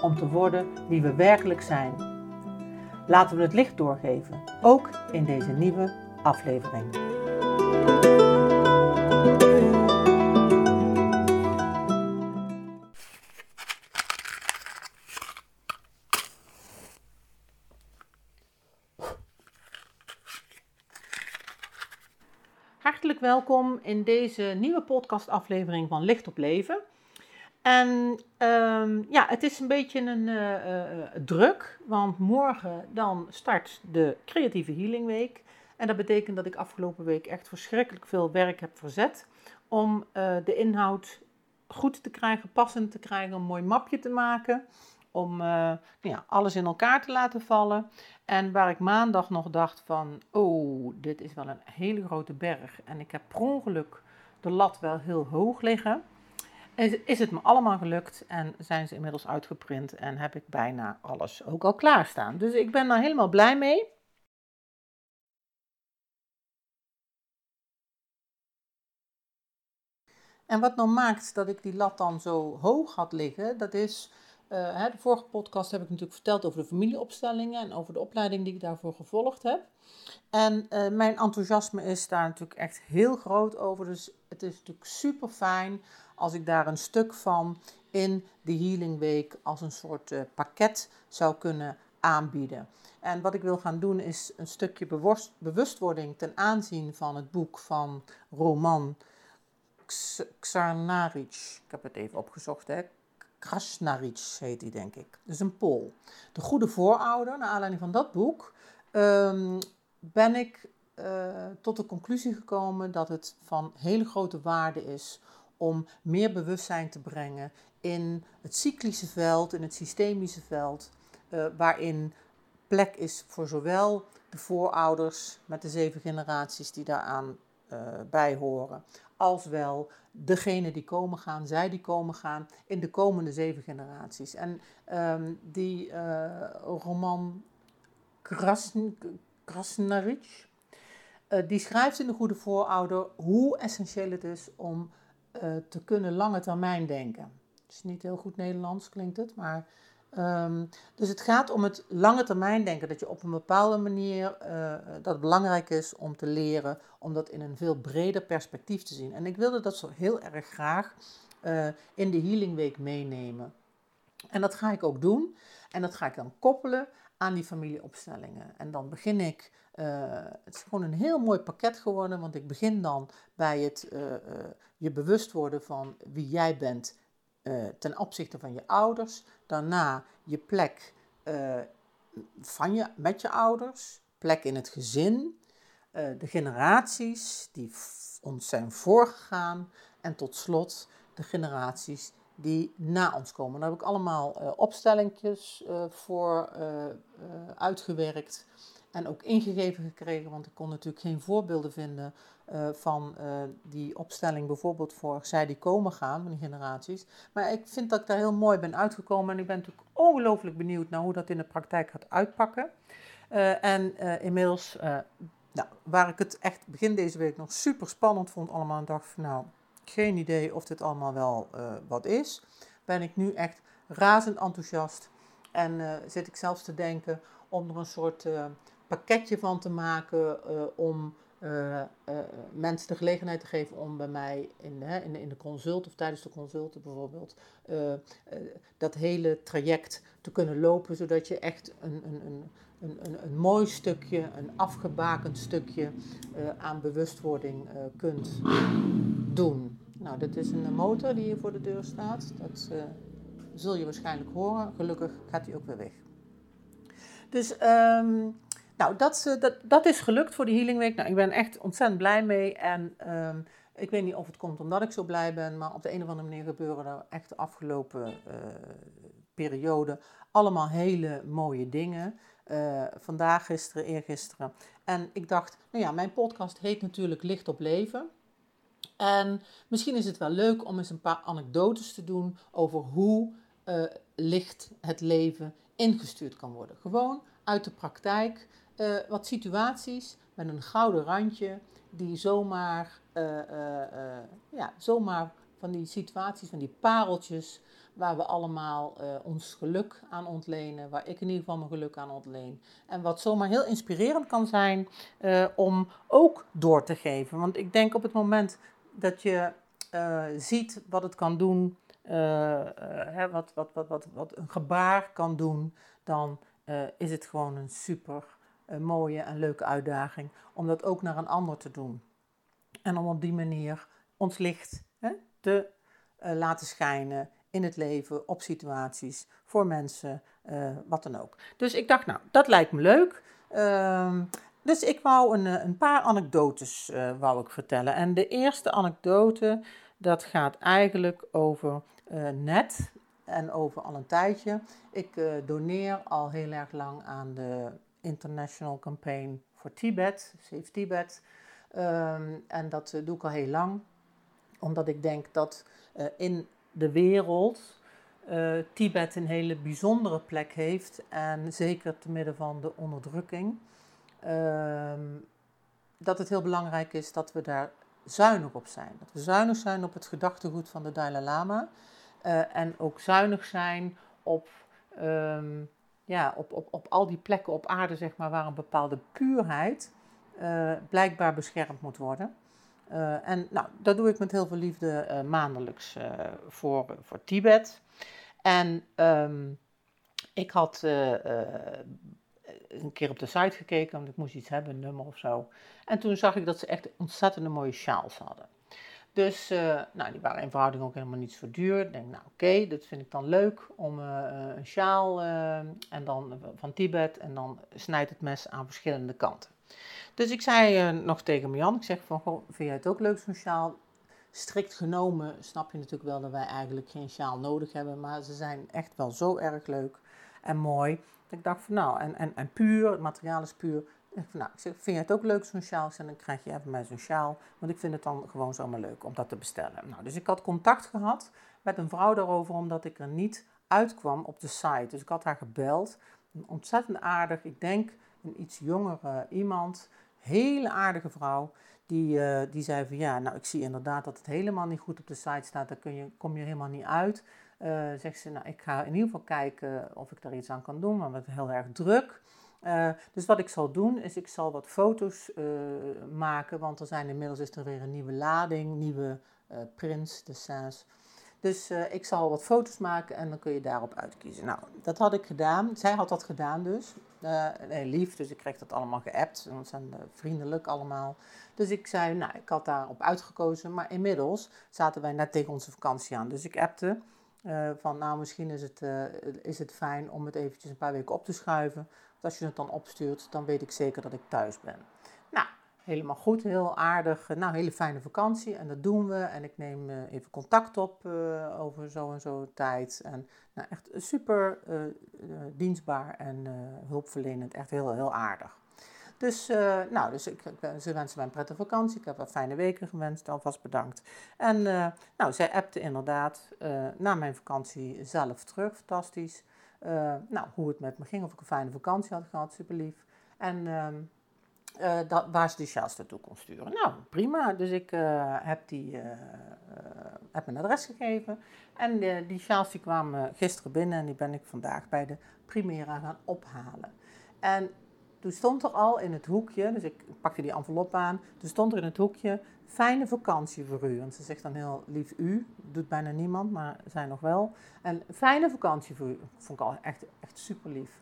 om te worden wie we werkelijk zijn. Laten we het licht doorgeven, ook in deze nieuwe aflevering. Hartelijk welkom in deze nieuwe podcastaflevering van Licht op Leven. En um, ja, het is een beetje een uh, uh, druk, want morgen dan start de Creatieve Healing Week. En dat betekent dat ik afgelopen week echt verschrikkelijk veel werk heb verzet om de inhoud goed te krijgen, passend te krijgen, een mooi mapje te maken, om ja, alles in elkaar te laten vallen. En waar ik maandag nog dacht van, oh, dit is wel een hele grote berg en ik heb per ongeluk de lat wel heel hoog liggen is het me allemaal gelukt en zijn ze inmiddels uitgeprint en heb ik bijna alles ook al klaarstaan. Dus ik ben daar helemaal blij mee. En wat nou maakt dat ik die lat dan zo hoog had liggen, dat is, uh, de vorige podcast heb ik natuurlijk verteld over de familieopstellingen en over de opleiding die ik daarvoor gevolgd heb. En uh, mijn enthousiasme is daar natuurlijk echt heel groot over, dus het is natuurlijk super fijn als ik daar een stuk van in de Healing Week als een soort uh, pakket zou kunnen aanbieden. En wat ik wil gaan doen is een stukje bewustwording ten aanzien van het boek van Roman Xarnaric. Ik heb het even opgezocht, hè. Krasnaric heet hij, denk ik. Dus een Pool. De Goede Voorouder, naar aanleiding van dat boek, um, ben ik uh, tot de conclusie gekomen dat het van hele grote waarde is om meer bewustzijn te brengen in het cyclische veld, in het systemische veld, uh, waarin plek is voor zowel de voorouders met de zeven generaties die daaraan uh, bij horen, als wel degene die komen gaan, zij die komen gaan in de komende zeven generaties. En um, die uh, roman Krasn die schrijft in de Goede Voorouder hoe essentieel het is om uh, te kunnen lange termijn denken. Het is niet heel goed Nederlands, klinkt het, maar. Um, dus het gaat om het lange termijn denken, dat je op een bepaalde manier, uh, dat belangrijk is om te leren, om dat in een veel breder perspectief te zien. En ik wilde dat zo heel erg graag uh, in de Healing Week meenemen. En dat ga ik ook doen. En dat ga ik dan koppelen aan die familieopstellingen. En dan begin ik uh, het is gewoon een heel mooi pakket geworden, want ik begin dan bij het uh, uh, je bewust worden van wie jij bent ten opzichte van je ouders. Daarna je plek van je, met je ouders, plek in het gezin, de generaties die ons zijn voorgegaan en tot slot de generaties die na ons komen. Daar heb ik allemaal opstellingjes voor uitgewerkt en ook ingegeven gekregen, want ik kon natuurlijk geen voorbeelden vinden uh, van uh, die opstelling, bijvoorbeeld voor zij die komen gaan, van die generaties. Maar ik vind dat ik daar heel mooi ben uitgekomen en ik ben natuurlijk ongelooflijk benieuwd naar hoe dat in de praktijk gaat uitpakken. Uh, en inmiddels, nou, waar ik het echt begin deze week nog super spannend vond allemaal dacht van nou, geen idee of dit allemaal wel wat is, ben ik nu echt razend enthousiast en zit ik zelfs te denken om er een soort pakketje van te maken om mensen de gelegenheid te geven om bij mij in, in, in, de consult of tijdens de consulten bijvoorbeeld dat hele traject te kunnen lopen, zodat je echt een, een, een, een, een mooi stukje, een afgebakend stukje aan bewustwording kunt doen. Nou, dit is een motor die hier voor de deur staat. Dat zul je waarschijnlijk horen. Gelukkig gaat hij ook weer weg. Dus um, nou, dat, eh, dat, dat is gelukt voor de Healing Week. Nou, ik ben echt ontzettend blij mee. En um, ik weet niet of het komt omdat ik zo blij ben, maar op de een of andere manier gebeuren er echt de afgelopen uh, periode allemaal hele mooie dingen. Vandaag, gisteren, eergisteren. En ik dacht, nou ja, mijn podcast heet natuurlijk Licht op Leven. En misschien is het wel leuk om eens een paar anekdotes te doen over hoe uh, licht het leven ingestuurd kan worden. Gewoon uit de praktijk. Uh, wat situaties met een gouden randje die zomaar, ja, zomaar van die situaties, van die pareltjes waar we allemaal ons geluk aan ontlenen, waar ik in ieder geval mijn geluk aan ontleen. En wat zomaar heel inspirerend kan zijn om ook door te geven. Want ik denk op het moment dat je uh, ziet wat het kan doen, hè, wat, wat, wat, wat, wat een gebaar kan doen, dan is het gewoon een super mooie en leuke uitdaging om dat ook naar een ander te doen. En om op die manier ons licht hè, te laten schijnen in het leven, op situaties, voor mensen, wat dan ook. Dus ik dacht, nou, dat lijkt me leuk. Uh, dus ik wou een, eh, een paar anekdotes uh, wou ik vertellen. En de eerste anekdote, dat gaat eigenlijk over net en over al een tijdje. Ik doneer al heel erg lang aan de International Campaign for Tibet, Save Tibet. Um, en dat doe ik al heel lang, omdat ik denk dat in de wereld uh, Tibet een hele bijzondere plek heeft. En zeker te midden van de onderdrukking. Uh, dat het heel belangrijk is dat we daar zuinig op zijn. Dat we zuinig zijn op het gedachtegoed van de Dalai Lama. Uh, en ook zuinig zijn op, um, ja, op, op, op al die plekken op aarde zeg maar, waar een bepaalde puurheid uh, blijkbaar beschermd moet worden. Uh, en nou, dat doe ik met heel veel liefde maandelijks voor, voor Tibet. En um, ik had een keer op de site gekeken, want ik moest iets hebben, een nummer of zo. En toen zag ik dat ze echt ontzettend mooie sjaals hadden. Dus nou, die waren in verhouding ook helemaal niet zo duur. Ik denk, nou oké, dat vind ik dan leuk om een sjaal en dan van Tibet. En dan snijdt het mes aan verschillende kanten. Dus ik zei nog tegen Mian, ik zeg van, goh, vind jij het ook leuk zo'n sjaal? Strikt genomen snap je natuurlijk wel dat wij eigenlijk geen sjaal nodig hebben, maar ze zijn echt wel zo erg leuk en mooi. Ik dacht van nou, en, en, en puur, het materiaal is puur. Ik, nou, ik vind jij het ook leuk zo'n sjaal? En dan krijg je even mij zo'n sjaal, want ik vind het dan gewoon zomaar leuk om dat te bestellen. Nou, dus ik had contact gehad met een vrouw daarover, omdat ik er niet uitkwam op de site. Dus ik had haar gebeld, ontzettend aardig, ik denk een iets jongere iemand hele aardige vrouw. Die, uh, die zei van ja, nou ik zie inderdaad dat het helemaal niet goed op de site staat. Daar kun je, kom je helemaal niet uit. Uh, zegt ze, nou ik ga in ieder geval kijken of ik daar iets aan kan doen, maar het is heel erg druk. Uh, dus wat ik zal doen is ik zal wat foto's maken, want er zijn inmiddels is er weer een nieuwe lading, nieuwe prints, dessins. Dus ik zal wat foto's maken en dan kun je daarop uitkiezen. Nou, dat had ik gedaan. Zij had dat gedaan dus. Nee, lief, dus ik kreeg dat allemaal geappt. En zijn vriendelijk allemaal. Dus ik zei, nou, ik had daarop uitgekozen. Maar inmiddels zaten wij net tegen onze vakantie aan. Dus ik appte uh, van, nou, misschien is het, is het fijn om het eventjes een paar weken op te schuiven. Want als je het dan opstuurt, dan weet ik zeker dat ik thuis ben. Nou, helemaal goed, heel aardig. Nou, hele fijne vakantie en dat doen we. En ik neem even contact op over zo en zo tijd. En nou, echt super dienstbaar en hulpverlenend. Echt heel, heel aardig. Dus, nou, dus ik, ze wensen mij een prettige vakantie. Ik heb wat fijne weken gewenst, alvast bedankt. En nou, zij appte inderdaad na mijn vakantie zelf terug. Fantastisch. nou, hoe het met me ging, of ik een fijne vakantie had gehad, super lief. En ehm, dat, waar ze die sjaals naartoe kon sturen. Nou, prima. Dus ik heb, die, heb mijn adres gegeven. En die sjaals kwamen gisteren binnen en die ben ik vandaag bij de Primera gaan ophalen. En toen stond er al in het hoekje, dus ik pakte die envelop aan, toen stond er in het hoekje, fijne vakantie voor u. Want ze zegt dan heel lief u, doet bijna niemand, maar zij nog wel. En fijne vakantie voor u, vond ik al echt, echt super lief.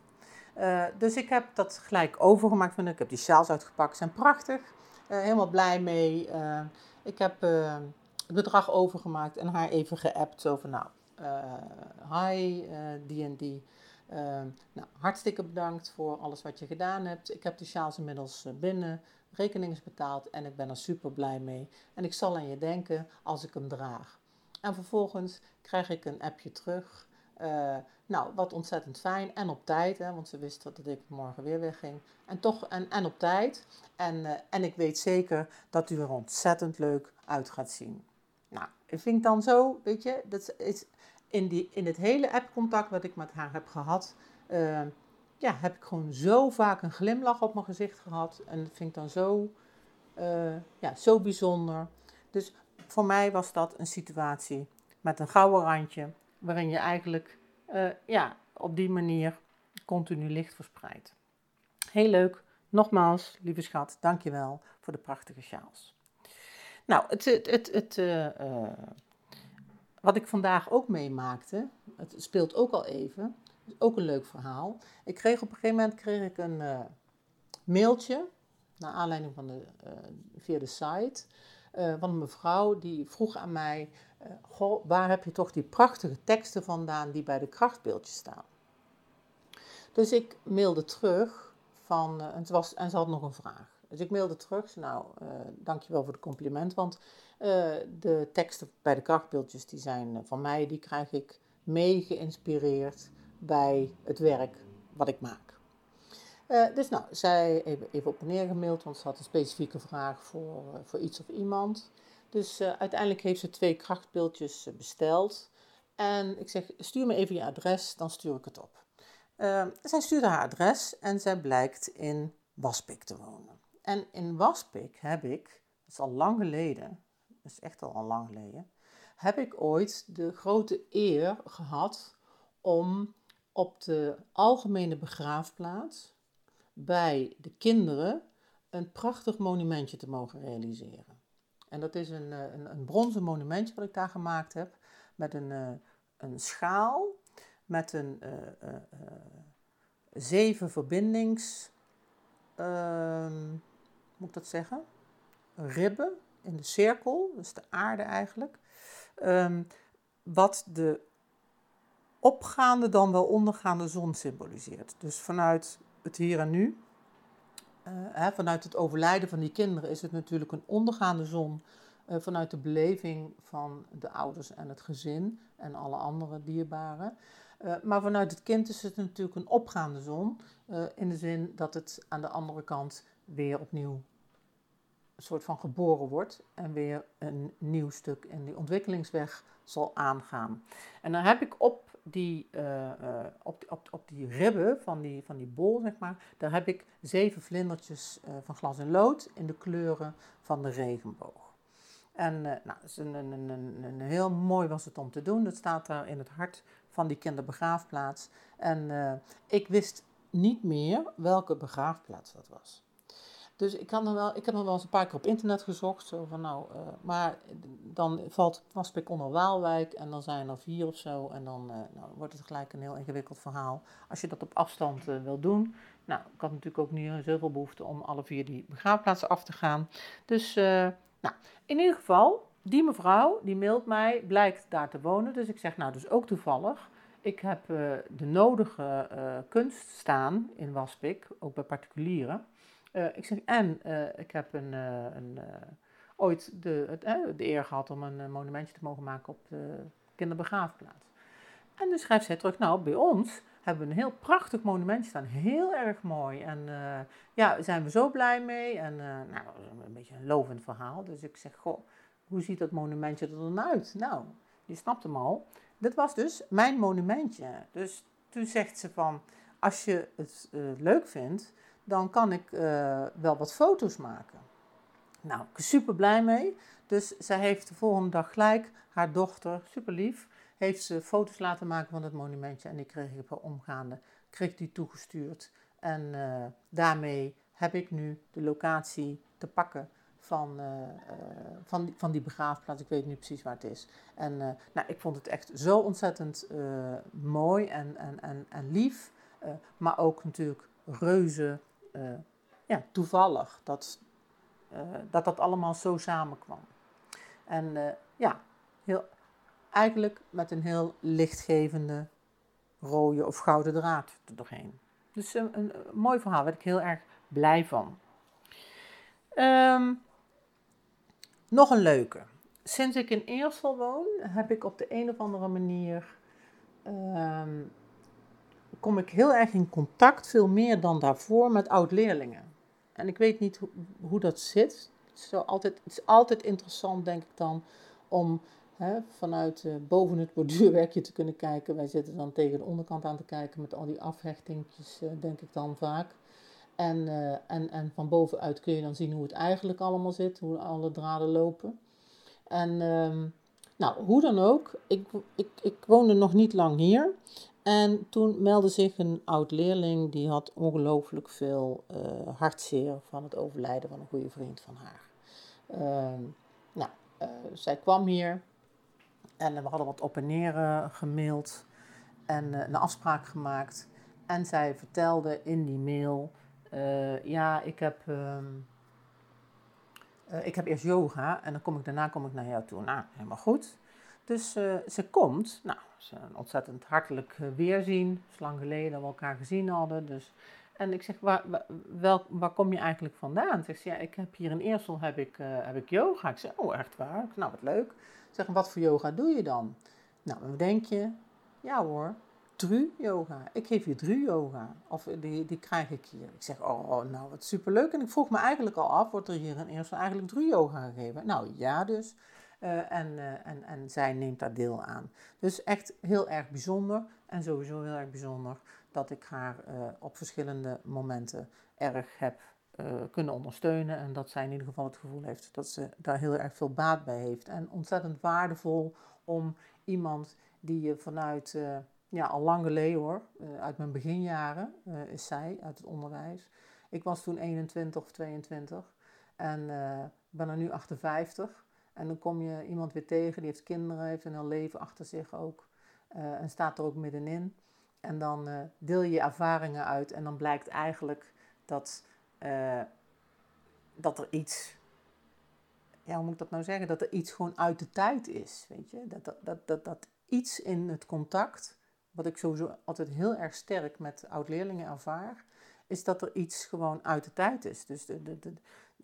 Uh, dus ik heb dat gelijk overgemaakt. Ik heb die sjaals uitgepakt, zijn prachtig. Uh, helemaal blij mee. Uh, ik heb het bedrag overgemaakt en haar even geappt. Van, nou, hi, die. Nou, hartstikke bedankt voor alles wat je gedaan hebt. Ik heb de sjaals inmiddels binnen. Rekening is betaald en ik ben er super blij mee. En ik zal aan je denken als ik hem draag. En vervolgens krijg ik een appje terug Uh, nou, wat ontzettend fijn en op tijd, hè, want ze wist dat ik morgen weer wegging. En toch, en, en op tijd. En, uh, en ik weet zeker dat u er ontzettend leuk uit gaat zien. Nou, ik vind dan zo, weet je, dat is in, die, in het hele appcontact wat ik met haar heb gehad, uh, ja, heb ik gewoon zo vaak een glimlach op mijn gezicht gehad. En dat vind ik dan zo, ja, zo bijzonder. Dus voor mij was dat een situatie met een gouden randje, waarin je eigenlijk uh, ja, op die manier continu licht verspreidt. Heel leuk. Nogmaals, lieve schat, dankjewel voor de prachtige sjaals. Nou, het, het, het, het wat ik vandaag ook meemaakte, het speelt ook al even, is ook een leuk verhaal. Ik kreeg op een gegeven moment kreeg ik een mailtje, naar aanleiding van de, via de site, van een mevrouw die vroeg aan mij uh, goh, waar heb je toch die prachtige teksten vandaan die bij de krachtbeeldjes staan? Dus ik mailde terug van, uh, en, het was, en ze had nog een vraag. Dus ik mailde terug, nou, uh, dankjewel voor het compliment, want de teksten bij de krachtbeeldjes die zijn van mij, die krijg ik mee geïnspireerd bij het werk wat ik maak. dus nou, zij even, even op en neer gemaild, want ze had een specifieke vraag voor, voor iets of iemand. Dus uiteindelijk heeft ze twee krachtbeeldjes besteld. En ik zeg, stuur me even je adres, dan stuur ik het op. Zij stuurde haar adres en zij blijkt in Waspik te wonen. En in Waspik heb ik, dat is al lang geleden, is echt al, lang geleden, heb ik ooit de grote eer gehad om op de algemene begraafplaats bij de kinderen een prachtig monumentje te mogen realiseren. En dat is een, eh, een, een bronzen monumentje wat ik daar gemaakt heb. Met een, uh, een schaal, met een uh, zeven verbindings... Ehm, moet ik dat zeggen? Ribben in de cirkel, dus de aarde eigenlijk. Um, wat de opgaande dan wel ondergaande zon symboliseert. Dus vanuit het hier en nu uh, hè, vanuit het overlijden van die kinderen is het natuurlijk een ondergaande zon. Uh, vanuit de beleving van de ouders en het gezin en alle andere dierbaren. Uh, maar vanuit het kind is het natuurlijk een opgaande zon. in de zin dat het aan de andere kant weer opnieuw een soort van geboren wordt. En weer een nieuw stuk in die ontwikkelingsweg zal aangaan. En dan heb ik op die, uh, op, op, op die ribben van die, van die bol, zeg maar, daar heb ik zeven vlindertjes uh, van glas en lood in de kleuren van de regenboog. En nou, een, een, een, een, heel mooi was het om te doen. Dat staat daar in het hart van die kinderbegraafplaats. En ik wist niet meer welke begraafplaats dat was. Dus ik, kan wel, ik heb nog wel eens een paar keer op internet gezocht. Zo van, nou, uh, maar dan valt Waspik onder Waalwijk en dan zijn er vier of zo. En dan uh, nou, wordt het gelijk een heel ingewikkeld verhaal. Als je dat op afstand uh, wil doen. Nou, ik had natuurlijk ook niet zoveel behoefte om alle vier die begraafplaatsen af te gaan. Dus, nou, in ieder geval, die mevrouw, die mailt mij, blijkt daar te wonen. Dus ik zeg, nou, dus ook toevallig. Ik heb de nodige kunst staan in Waspik, ook bij particulieren. Uh, ik zeg, en uh, ik heb een, uh, een ooit de, het, de eer gehad om een monumentje te mogen maken op de kinderbegraafplaats. En dus schrijft zij terug, nou, bij ons hebben we een heel prachtig monumentje staan, heel erg mooi. En ja, zijn we zo blij mee. En nou, een beetje een lovend verhaal. Dus ik zeg, goh, hoe ziet dat monumentje er dan uit? Nou, je snapt hem al. Dit was dus mijn monumentje. Dus toen zegt ze van, als je het leuk vindt, dan kan ik uh, wel wat foto's maken. Nou, ik ben super blij mee. Dus zij heeft de volgende dag gelijk haar dochter, super lief, heeft ze foto's laten maken van het monumentje. En die kreeg ik per omgaande, kreeg die toegestuurd. En uh, daarmee heb ik nu de locatie te pakken van, uh, van, die, van die begraafplaats. Ik weet nu precies waar het is. En nou, ik vond het echt zo ontzettend mooi en, en, en, en lief. maar ook natuurlijk reuze uh, ja, toevallig dat, uh, dat dat allemaal zo samenkwam. En uh, ja, heel, eigenlijk met een heel lichtgevende rode of gouden draad er doorheen. Dus een, een, mooi verhaal, daar werd ik heel erg blij van. Um, nog een leuke. Sinds ik in Eersel woon, heb ik op de een of andere manier ehm, kom ik heel erg in contact, veel meer dan daarvoor, met oud-leerlingen. En ik weet niet hoe, hoe dat zit. Het is, altijd, het is altijd interessant, denk ik dan, om hè, vanuit uh, boven het borduurwerkje te kunnen kijken. Wij zitten dan tegen de onderkant aan te kijken met al die afhechtingjes, uh, denk ik dan vaak. En, uh, en, en van bovenuit kun je dan zien hoe het eigenlijk allemaal zit, hoe alle draden lopen. En ehm, nou, hoe dan ook, ik, ik, ik woonde nog niet lang hier. En toen meldde zich een oud leerling die had ongelooflijk veel uh, hartzeer van het overlijden van een goede vriend van haar. Uh, nou, uh, zij kwam hier en we hadden wat op en neer uh, gemaild en een afspraak gemaakt. En zij vertelde in die mail: Ja, ik heb, ehm, ik heb eerst yoga en dan kom ik, daarna kom ik naar jou toe. Nou, helemaal goed. Dus uh, ze komt, nou, ze een ontzettend hartelijk uh, weerzien. Het is lang geleden dat we elkaar gezien hadden. Dus. En ik zeg, waar, waar kom je eigenlijk vandaan? Zegt ze, ja, ik heb hier in Eersel heb ik, uh, heb ik yoga. Ik zeg, oh, echt waar? Nou, wat leuk. Ik zeg, wat voor yoga doe je dan? Nou, wat denk je? Ja hoor, Dru yoga. Ik geef je Dru yoga. Of die, die krijg ik hier. Ik zeg, oh, nou, wat superleuk. En ik vroeg me eigenlijk al af, wordt er hier in Eersel eigenlijk Dru yoga gegeven? Nou, ja dus. Uh, en, uh, en, en zij neemt daar deel aan. Dus echt heel erg bijzonder en sowieso heel erg bijzonder dat ik haar uh, op verschillende momenten erg heb kunnen ondersteunen en dat zij in ieder geval het gevoel heeft dat ze daar heel erg veel baat bij heeft. En ontzettend waardevol om iemand die je vanuit, ja al lang geleden hoor, uit mijn beginjaren is zij, uit het onderwijs. Ik was toen 21 of 22 en ben er nu 58. En dan kom je iemand weer tegen, die heeft kinderen, heeft een heel leven achter zich ook. Uh, en staat er ook middenin. En dan uh, deel je je ervaringen uit en dan blijkt eigenlijk dat, uh, dat er iets, ja, hoe moet ik dat nou zeggen? Dat er iets gewoon uit de tijd is, weet je? Dat, dat, dat, dat, iets in het contact, wat ik sowieso altijd heel erg sterk met oud-leerlingen ervaar, is dat er iets gewoon uit de tijd is. Dus de, de, de,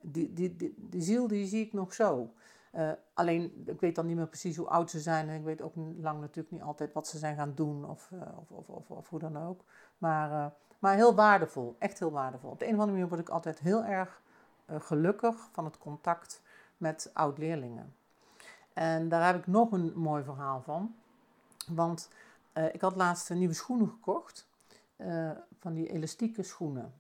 die, die, die ziel die zie ik nog zo. Uh, alleen, ik weet dan niet meer precies hoe oud ze zijn. En ik weet ook lang natuurlijk niet altijd wat ze zijn gaan doen of, uh, of, of, of, hoe dan ook. Maar, uh, maar heel waardevol, echt heel waardevol. Op de een of andere manier word ik altijd heel erg gelukkig van het contact met oud-leerlingen. En daar heb ik nog een mooi verhaal van. Want ik had laatst nieuwe schoenen gekocht. van die elastieke schoenen.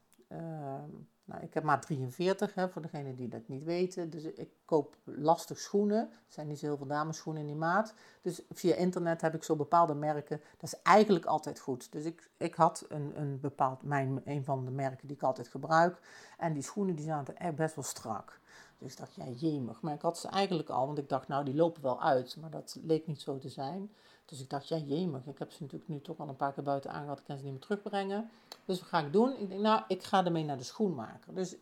Nou, ik heb maar 43, hè, voor degenen die dat niet weten. Dus ik koop lastig schoenen. Er zijn niet zo heel veel in die maat. Dus via internet heb ik zo bepaalde merken. Dat is eigenlijk altijd goed. Dus ik, ik had een, een bepaald, mijn, een van de merken die ik altijd gebruik. En die schoenen die zaten echt best wel strak. Dus ik dacht, ja, jemig. Maar ik had ze eigenlijk al, want ik dacht, nou, die lopen wel uit. Maar dat leek niet zo te zijn. Dus ik dacht, ja, jemig. Ik heb ze natuurlijk nu toch al een paar keer buiten aangehad. Ik kan ze niet meer terugbrengen. Dus wat ga ik doen? Ik denk, nou, ik ga ermee naar de schoenmaker. Dus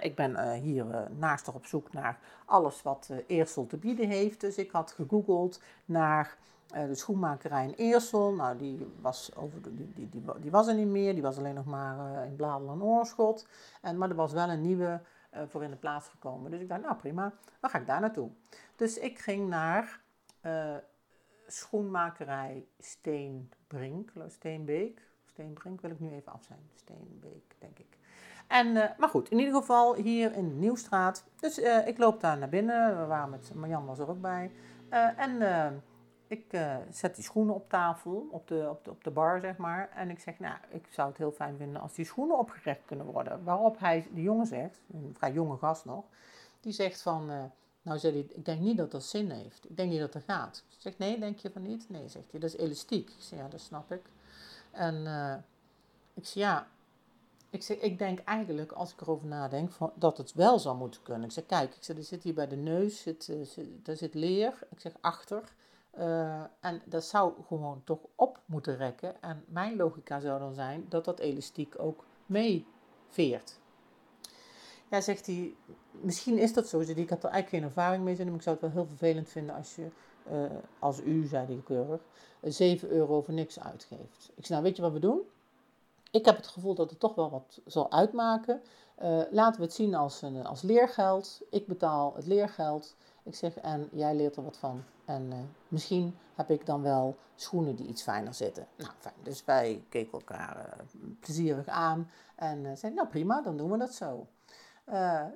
ik ben uh, hier uh, naast op zoek naar alles wat uh, Eersel te bieden heeft. Dus ik had gegoogeld naar de schoenmakerij in Eersel. Nou, die was, over de, die, die, die, die, was er niet meer. Die was alleen nog maar in Bladel en Oorschot. En, maar er was wel een nieuwe voor in de plaats gekomen. Dus ik dacht, nou prima, dan ga ik daar naartoe. Dus ik ging naar schoenmakerij Steenbrink, Steenbeek. Steenbrink wil ik nu even af zijn. Steenbeek, denk ik. En, uh, maar goed, in ieder geval hier in Nieuwstraat. Dus ik loop daar naar binnen. We waren met Marjan was er ook bij. En ik zet die schoenen op tafel, op de, op, de, op de bar zeg maar. En ik zeg, nou, ik zou het heel fijn vinden als die schoenen opgerecht kunnen worden. Waarop hij, die jongen zegt, een vrij jonge gast nog, die zegt van, nou zei ik denk niet dat dat zin heeft. Ik denk niet dat dat gaat. Ik zeg, nee, denk je van niet? Nee, zegt hij, dat is elastiek. Ik zeg, ja, dat snap ik. En uh, ik zeg, ja, ik, zeg, ik denk eigenlijk, als ik erover nadenk, dat het wel zou moeten kunnen. Ik zeg, kijk, ik zeg, er zit hier bij de neus, zit, daar zit leer. Ik zeg, achter. Uh, en dat zou gewoon toch op moeten rekken. En mijn logica zou dan zijn dat dat elastiek ook meeveert. Ja, zegt hij, misschien is dat zo. Ik had er eigenlijk geen ervaring mee, maar ik zou het wel heel vervelend vinden als je, uh, als u, zei hij keurig, 7 euro voor niks uitgeeft. Ik zei, nou weet je wat we doen? Ik heb het gevoel dat het toch wel wat zal uitmaken. Uh, laten we het zien als, een, als leergeld. Ik betaal het leergeld Ik zeg, en jij leert er wat van. En eh, misschien heb ik dan wel schoenen die iets fijner zitten. Nou, fijn. Dus wij keken elkaar uh, plezierig aan. En uh, zeiden, nou prima, dan doen we dat zo.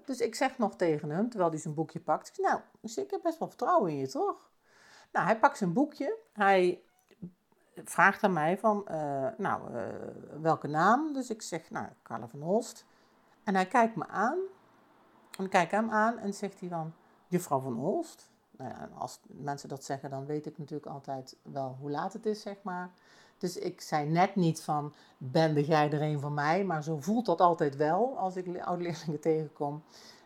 dus ik zeg nog tegen hem, terwijl hij zijn boekje pakt. Ik zeg, nou, ik heb best wel vertrouwen in je, toch? Nou, hij pakt zijn boekje. Hij vraagt aan mij van, nou, welke naam? Dus ik zeg, nou, Carla van Holst. En hij kijkt me aan. En ik kijk hem aan en zegt hij dan, juffrouw van Holst? Nou ja, als mensen dat zeggen, dan weet ik natuurlijk altijd wel hoe laat het is, zeg maar. Dus ik zei net niet van, ben jij er een van mij? Maar zo voelt dat altijd wel als ik oud-leerlingen tegenkom.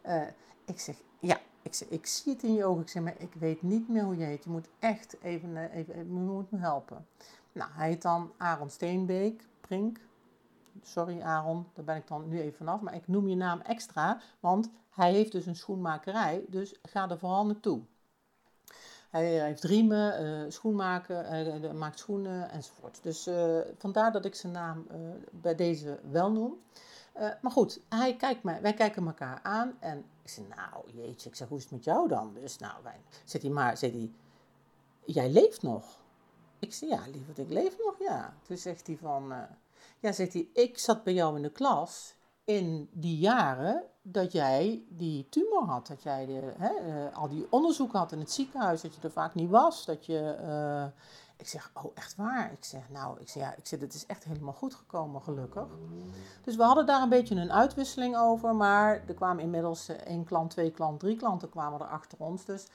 Uh, ik zeg, ja, ik, ik zie het in je ogen. Ik zeg, maar ik weet niet meer hoe je heet. Je moet echt even, eh, even, je moet me helpen. Nou, hij heet dan Aaron Steenbeek, Prink. Sorry Aaron, daar ben ik dan nu even vanaf. Maar ik noem je naam extra, want hij heeft dus een schoenmakerij. Dus ga er vooral naartoe. Hij heeft riemen, uh, schoenmaken, hij maakt schoenen enzovoort. Dus uh, vandaar dat ik zijn naam bij deze wel noem. maar goed, hij kijkt mij, wij kijken elkaar aan en ik zeg, nou jeetje, ik zeg, hoe is het met jou dan? Dus nou, wij, zit hij maar, zit hij, jij leeft nog? Ik zeg, ja lieverd, ik leef nog, ja. Toen zegt hij van, ja, zegt hij, ik zat bij jou in de klas in die jaren dat jij die tumor had, dat jij de, hè, uh, al die onderzoeken had in het ziekenhuis, dat je er vaak niet was, dat je... Uh, ik zeg, oh, echt waar? Ik zeg, nou, ik zeg, ja, ik zeg, het is echt helemaal goed gekomen, gelukkig. Dus we hadden daar een beetje een uitwisseling over, maar er kwamen inmiddels eh, één klant, twee klanten, drie klanten kwamen er achter ons. Dus,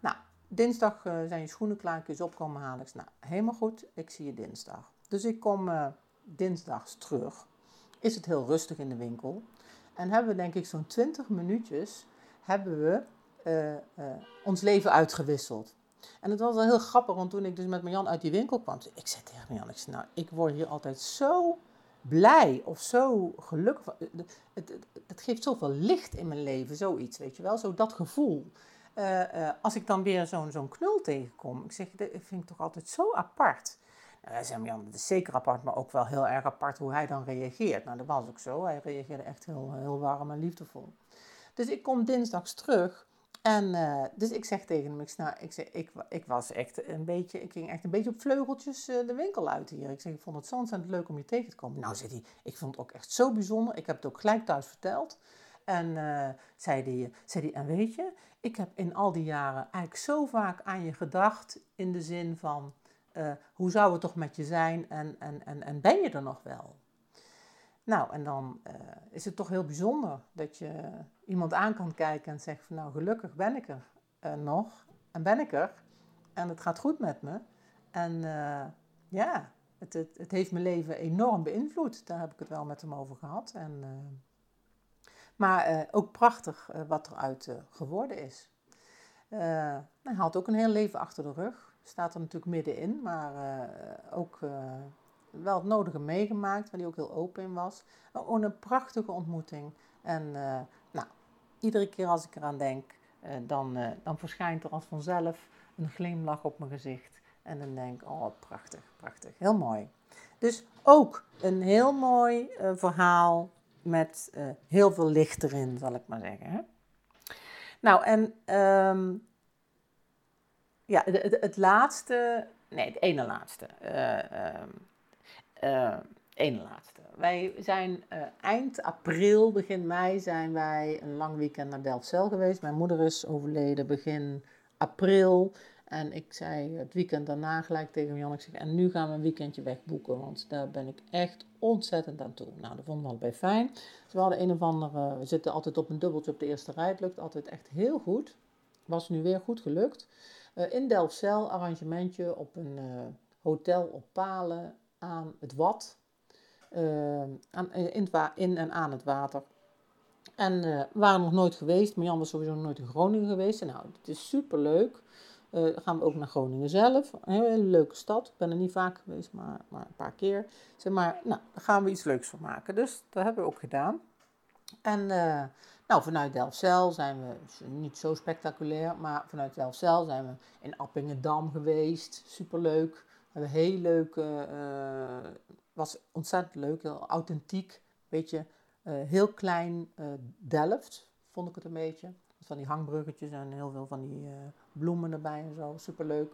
nou, dinsdag zijn je schoenen klaar, kun je ze opkomen halen. Ik zeg, nou, helemaal goed, ik zie je dinsdag. Dus ik kom dinsdags terug is het heel rustig in de winkel. En hebben we denk ik zo'n 20 minuutjes hebben we uh, uh, ons leven uitgewisseld. En het was wel heel grappig, want toen ik dus met Marjan uit die winkel kwam, ik zei tegen Marjan, ik zei, nou, ik word hier altijd zo blij of zo gelukkig. Het, het, het, geeft zoveel licht in mijn leven, zoiets, weet je wel, zo dat gevoel. Uh, als ik dan weer zo'n zo'n knul tegenkom, ik zeg, dat vind ik toch altijd zo apart. Wij zei Jan, dat is zeker apart, maar ook wel heel erg apart hoe hij dan reageert. Nou, dat was ook zo. Hij reageerde echt heel, heel warm en liefdevol. Dus ik kom dinsdags terug. En uh, dus ik zeg tegen hem, ik, nou, ik, zeg, ik, ik was echt een beetje, ik ging echt een beetje op vleugeltjes uh, de winkel uit hier. Ik zeg, ik vond het zo ontzettend leuk om je tegen te komen. Nou, zei hij, ik vond het ook echt zo bijzonder. Ik heb het ook gelijk thuis verteld. En uh, zei hij, zei hij, en weet je, ik heb in al die jaren eigenlijk zo vaak aan je gedacht in de zin van, uh, hoe zou het toch met je zijn en, en, en, en ben je er nog wel? Nou, en dan uh, is het toch heel bijzonder dat je iemand aan kan kijken en zegt van nou gelukkig ben ik er uh, nog en ben ik er en het gaat goed met me. En ja, het, het, heeft mijn leven enorm beïnvloed. Daar heb ik het wel met hem over gehad. En, maar ook prachtig wat eruit geworden is. hij had ook een heel leven achter de rug staat er natuurlijk middenin, maar uh, ook uh, wel het nodige meegemaakt, waar hij ook heel open in was. Gewoon een prachtige ontmoeting. En uh, nou, iedere keer als ik eraan denk, dan, dan verschijnt er als vanzelf een glimlach op mijn gezicht. En dan denk ik, oh prachtig, prachtig, heel mooi. Dus ook een heel mooi verhaal met heel veel licht erin, zal ik maar zeggen. Nou, en um, ja, het, het, laatste, nee, het ene laatste. Uh, ene laatste. Wij zijn uh, eind april, begin mei, zijn wij een lang weekend naar Delfzijl geweest. Mijn moeder is overleden begin april. En ik zei het weekend daarna gelijk tegen Jan, ik zeg, en nu gaan we een weekendje wegboeken, want daar ben ik echt ontzettend aan toe. Nou, dat vonden we allebei fijn. Dus we hadden een of andere, we zitten altijd op een dubbeltje op de eerste rij, het lukt altijd echt heel goed. Was nu weer goed gelukt. Uh, in Delfzijl arrangementje op een uh, hotel op Palen aan het Wad. Uh, aan, in, in, en aan het water. En we waren nog nooit geweest. Marjan was sowieso nooit in Groningen geweest. Nou, het is super leuk. dan gaan we ook naar Groningen zelf. Een hele leuke stad. Ik ben er niet vaak geweest, maar, maar een paar keer. Zeg maar, nou, daar gaan we iets leuks van maken. Dus dat hebben we ook gedaan. En nou, vanuit Delfzijl zijn we niet zo spectaculair, maar vanuit Delfzijl zijn we in Appingedam geweest. Superleuk. We hebben heel leuk, uh, was ontzettend leuk, heel authentiek. Beetje uh, heel klein Delft, vond ik het een beetje. Van die hangbruggetjes en heel veel van die bloemen erbij en zo. Superleuk.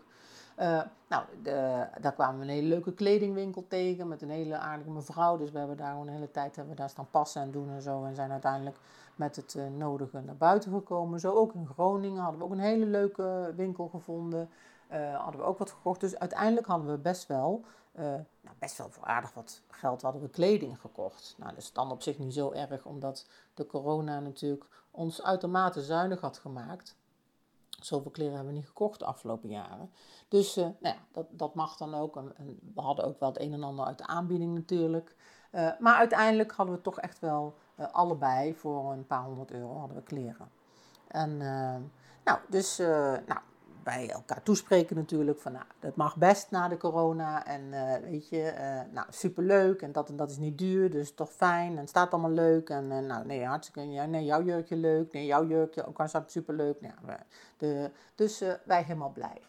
Uh, nou, de, daar kwamen we een hele leuke kledingwinkel tegen met een hele aardige mevrouw. Dus we hebben daar een hele tijd hebben daar staan passen en doen en zo. En zijn uiteindelijk met het uh, nodige naar buiten gekomen. Zo ook in Groningen hadden we ook een hele leuke winkel gevonden. Uh, hadden we ook wat gekocht. Dus uiteindelijk hadden we best wel, nou, best wel voor aardig wat geld hadden we kleding gekocht. Nou, dat is dan op zich niet zo erg, omdat de corona natuurlijk ons uitermate zuinig had gemaakt. Zoveel kleren hebben we niet gekocht de afgelopen jaren. Dus uh, nou ja, dat, dat mag dan ook. En, we hadden ook wel het een en ander uit de aanbieding natuurlijk. Uh, maar uiteindelijk hadden we toch echt wel uh, allebei voor een paar honderd euro hadden we kleren. En nou, dus nou, bij elkaar toespreken natuurlijk. Van nou, dat mag best na de corona. En uh, weet je, uh, nou superleuk. En dat en dat is niet duur, dus toch fijn. En staat allemaal leuk. En uh, nou, nee, hartstikke. Ja, nee, jouw jurkje leuk. Nee, jouw jurkje ook hartstikke superleuk. Nou, de, dus wij helemaal blij.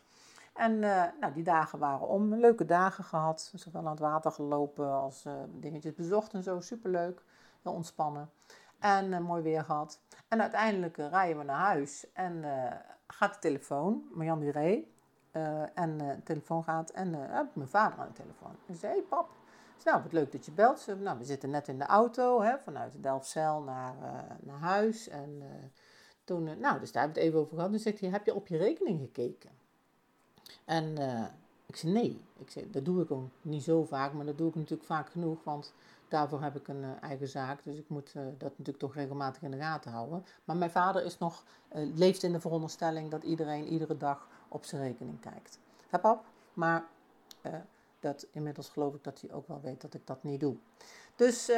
En nou, die dagen waren om. Leuke dagen gehad. Zowel aan het water gelopen als dingetjes bezocht en zo. Superleuk. Heel ontspannen. En mooi weer gehad. En uiteindelijk rijden we naar huis. En gaat de telefoon, Marjan Duré, en de telefoon gaat en heb mijn vader aan de telefoon. Hij zei, hey pap, nou wat leuk dat je belt. Nou, we zitten net in de auto, hè, vanuit Delfzijl naar, naar huis. En toen, nou, dus daar hebben we het even over gehad. Toen zegt hij, heb je op je rekening gekeken? En ik zei, nee. Ik zei, dat doe ik ook niet zo vaak, maar dat doe ik natuurlijk vaak genoeg, want Daarvoor heb ik een uh, eigen zaak, dus ik moet uh, dat natuurlijk toch regelmatig in de gaten houden. Maar mijn vader is nog, uh, leeft in de veronderstelling dat iedereen iedere dag op zijn rekening kijkt. Heb pap? Maar dat, inmiddels geloof ik dat hij ook wel weet dat ik dat niet doe. Dus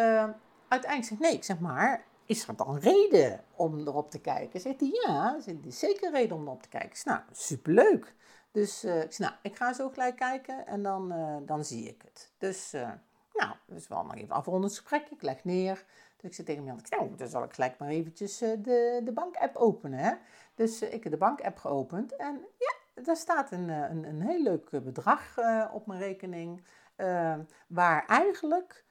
uiteindelijk zeg ik, nee, ik zeg maar, is er dan reden om erop te kijken? Zegt hij, ja, er is zeker reden om erop te kijken. Nou, superleuk. Dus ik zeg, nou, ik ga zo gelijk kijken en dan, dan zie ik het. Dus nou, dus wel nog even afrondend gesprek. Ik leg neer. Dus ik zit tegen Jan, nou, dan zal ik gelijk maar eventjes uh, de, de bank-app openen. Hè? Dus uh, ik heb de bank-app geopend en ja, daar staat een, eh, een, een heel leuk bedrag op mijn rekening. waar eigenlijk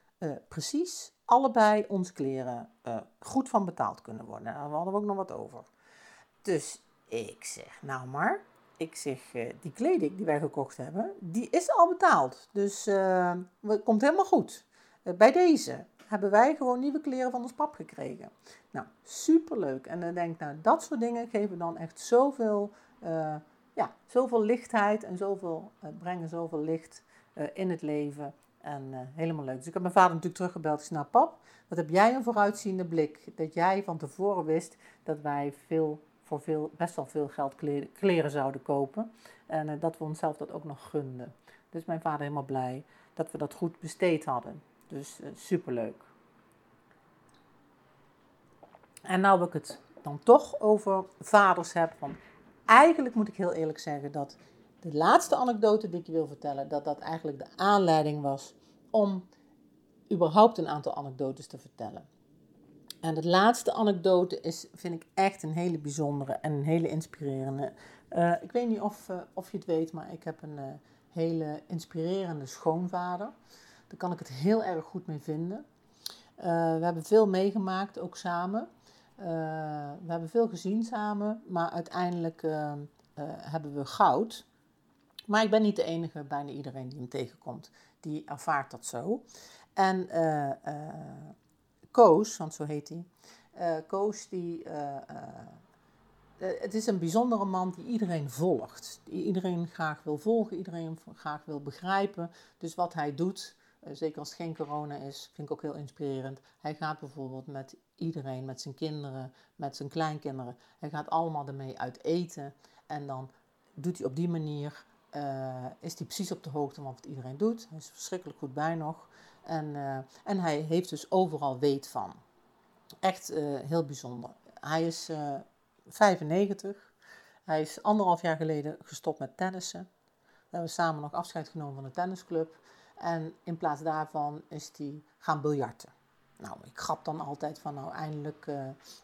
precies allebei onze kleren goed van betaald kunnen worden. Daar hadden we ook nog wat over. Dus ik zeg, nou maar, ik zeg, uh, die kleding die wij gekocht hebben, die is al betaald. Dus uh, het komt helemaal goed. Uh, bij deze hebben wij gewoon nieuwe kleren van ons pap gekregen. Nou, superleuk. En dan denk ik, nou, dat soort dingen geven dan echt zoveel, ja, zoveel lichtheid en zoveel, brengen zoveel licht in het leven. En helemaal leuk. Dus ik heb mijn vader natuurlijk teruggebeld. Ik nou pap, wat heb jij een vooruitziende blik? Dat jij van tevoren wist dat wij veel voor veel, best wel veel geld kleren, zouden kopen. En uh, dat we onszelf dat ook nog gunden. Dus mijn vader helemaal blij dat we dat goed besteed hadden. Dus uh, superleuk. En nou ik het dan toch over vaders heb. Van, eigenlijk moet ik heel eerlijk zeggen dat de laatste anekdote die ik je wil vertellen, dat dat eigenlijk de aanleiding was om überhaupt een aantal anekdotes te vertellen. En de laatste anekdote is, vind ik echt een hele bijzondere en een hele inspirerende. Uh, ik weet niet of, uh, of je het weet, maar ik heb een uh, hele inspirerende schoonvader. Daar kan ik het heel erg goed mee vinden. we hebben veel meegemaakt, ook samen. we hebben veel gezien samen, maar uiteindelijk hebben we goud. Maar ik ben niet de enige, bijna iedereen die hem tegenkomt, die ervaart dat zo. En Koos, want zo heet hij. Uh, Koos, die, uh, uh, het is een bijzondere man die iedereen volgt. Die iedereen graag wil volgen, iedereen graag wil begrijpen. Dus wat hij doet, zeker als het geen corona is, vind ik ook heel inspirerend. Hij gaat bijvoorbeeld met iedereen, met zijn kinderen, met zijn kleinkinderen. Hij gaat allemaal ermee uit eten. En dan doet hij op die manier, is hij precies op de hoogte van wat iedereen doet. Hij is verschrikkelijk goed bij nog. En, uh, en hij heeft dus overal weet van. Echt uh, heel bijzonder. Hij is uh, eh, 95. Hij is anderhalf jaar geleden gestopt met tennissen. We hebben samen nog afscheid genomen van de tennisclub. En in plaats daarvan is hij gaan biljarten. Nou, ik grap dan altijd van nou eindelijk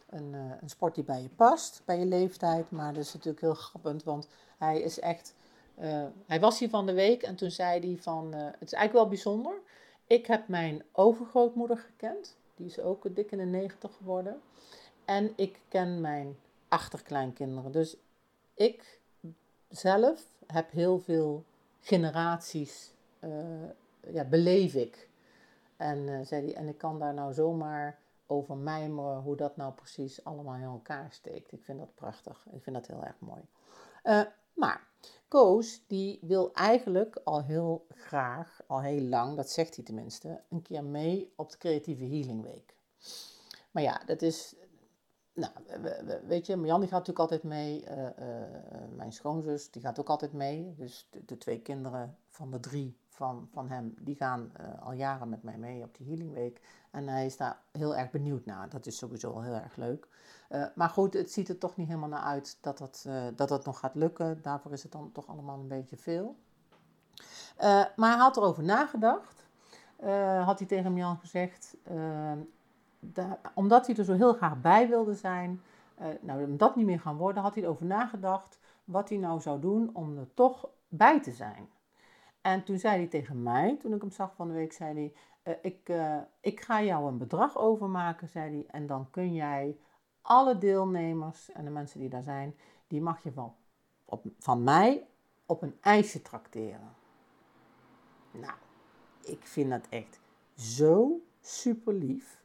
een, een sport die bij je past, bij je leeftijd. Maar dat is natuurlijk heel grappend, want hij is echt... hij was hier van de week en toen zei hij van... het is eigenlijk wel bijzonder... Ik heb mijn overgrootmoeder gekend. Die is ook dik in de 90 geworden. En ik ken mijn achterkleinkinderen. Dus ik zelf heb heel veel generaties, uh, ja, beleef ik. En, zei die, en ik kan daar nou zomaar over mijmeren hoe dat nou precies allemaal in elkaar steekt. Ik vind dat prachtig. Ik vind dat heel erg mooi. maar Koos, die wil eigenlijk al heel graag, al heel lang, dat zegt hij tenminste, een keer mee op de Creatieve Healing Week. Maar ja, dat is, nou, weet je, Jan die gaat natuurlijk altijd mee, uh, uh, mijn schoonzus die gaat ook altijd mee. Dus de, twee kinderen van de drie van, van hem, die gaan uh, al jaren met mij mee op die Healing Week. En hij is daar heel erg benieuwd naar. Dat is sowieso heel erg leuk. Uh, maar goed, het ziet er toch niet helemaal naar uit dat dat, uh, dat dat nog gaat lukken. Daarvoor is het dan toch allemaal een beetje veel. Maar hij had erover nagedacht. had hij tegen Jan gezegd. omdat hij er zo heel graag bij wilde zijn. nou, om dat niet meer gaan worden, had hij erover nagedacht. Wat hij nou zou doen om er toch bij te zijn. En toen zei hij tegen mij, toen ik hem zag van de week, zei hij... ik, ik ga jou een bedrag overmaken, zei hij. En dan kun jij alle deelnemers en de mensen die daar zijn, die mag je van, op, van mij op een ijsje trakteren. Nou, ik vind dat echt zo super lief.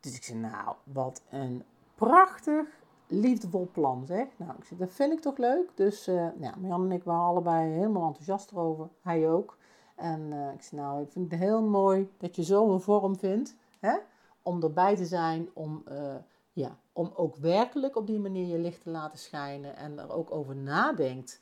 Dus ik zei, nou, wat een prachtig, liefdevol plan zeg. Nou, ik zei, dat vind ik toch leuk. Dus uh, ja, Jan en ik waren allebei helemaal enthousiast erover. Hij ook. En uh, ik zei, nou, ik vind het heel mooi dat je zo een vorm vindt. Hè? Om erbij te zijn, om... Uh, ja, om ook werkelijk op die manier je licht te laten schijnen en er ook over nadenkt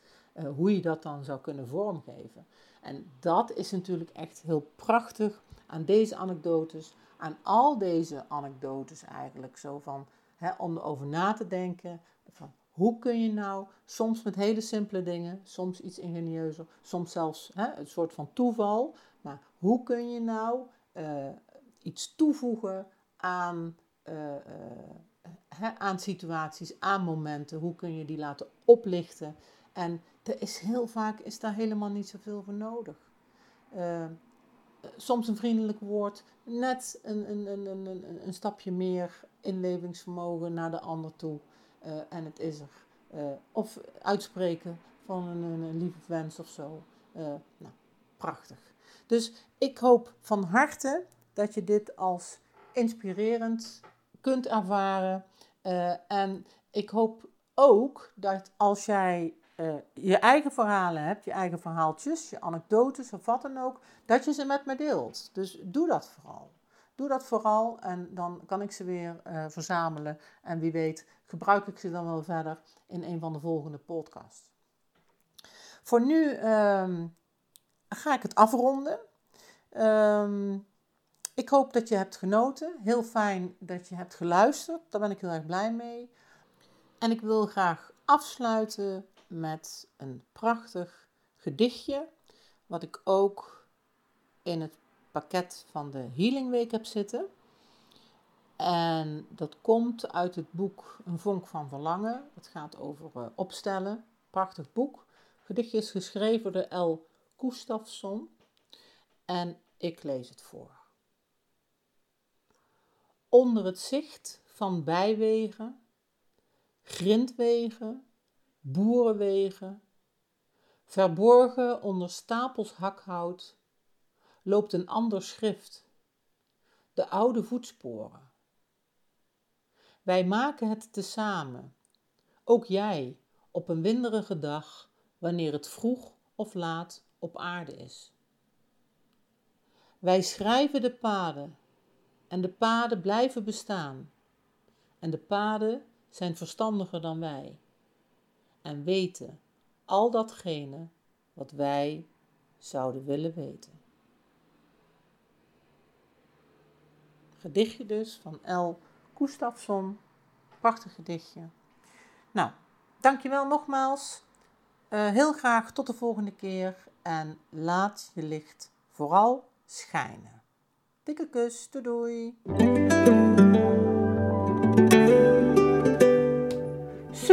hoe je dat dan zou kunnen vormgeven. En dat is natuurlijk echt heel prachtig aan deze anekdotes, aan al deze anekdotes eigenlijk, zo van hè, om erover na te denken van hoe kun je nou, soms met hele simpele dingen, soms iets ingenieuzer, soms zelfs een soort van toeval, maar hoe kun je nou uh, iets toevoegen aan uh, aan situaties, aan momenten. Hoe kun je die laten oplichten? En er is heel vaak is daar helemaal niet zoveel voor nodig. Soms een vriendelijk woord, net een, een, een, een, een stapje meer inlevingsvermogen naar de ander toe. Uh, en het is er. Uh, of uitspreken van een, een, lieve wens of zo. nou, prachtig. Dus ik hoop van harte dat je dit als inspirerend kunt ervaren. En ik hoop ook dat als jij uh, je eigen verhalen hebt, je eigen verhaaltjes, je anekdotes of wat dan ook, dat je ze met me deelt. Dus doe dat vooral. Doe dat vooral en dan kan ik ze weer uh, verzamelen. En wie weet gebruik ik ze dan wel verder in een van de volgende podcasts. Voor nu um, ga ik het afronden. Um, ik hoop dat je hebt genoten. Heel fijn dat je hebt geluisterd. Daar ben ik heel erg blij mee. En ik wil graag afsluiten met een prachtig gedichtje. Wat ik ook in het pakket van de Healing Week heb zitten. En dat komt uit het boek Een vonk van verlangen. Het gaat over uh, opstellen. Prachtig boek. Het gedichtje is geschreven door L. Gustafsson. En ik lees het voor onder het zicht van bijwegen, grindwegen, boerenwegen, verborgen onder stapels hakhout, loopt een ander schrift, de oude voetsporen. Wij maken het tezamen, ook jij, op een winderige dag, wanneer het vroeg of laat op aarde is. Wij schrijven de paden en de paden blijven bestaan. En de paden zijn verstandiger dan wij en weten al datgene wat wij zouden willen weten. Gedichtje dus van L. Gustafsson. Prachtig gedichtje. Nou, dankjewel nogmaals. Uh, heel graag tot de volgende keer en laat je licht vooral schijnen. Dikke kus, doei doei.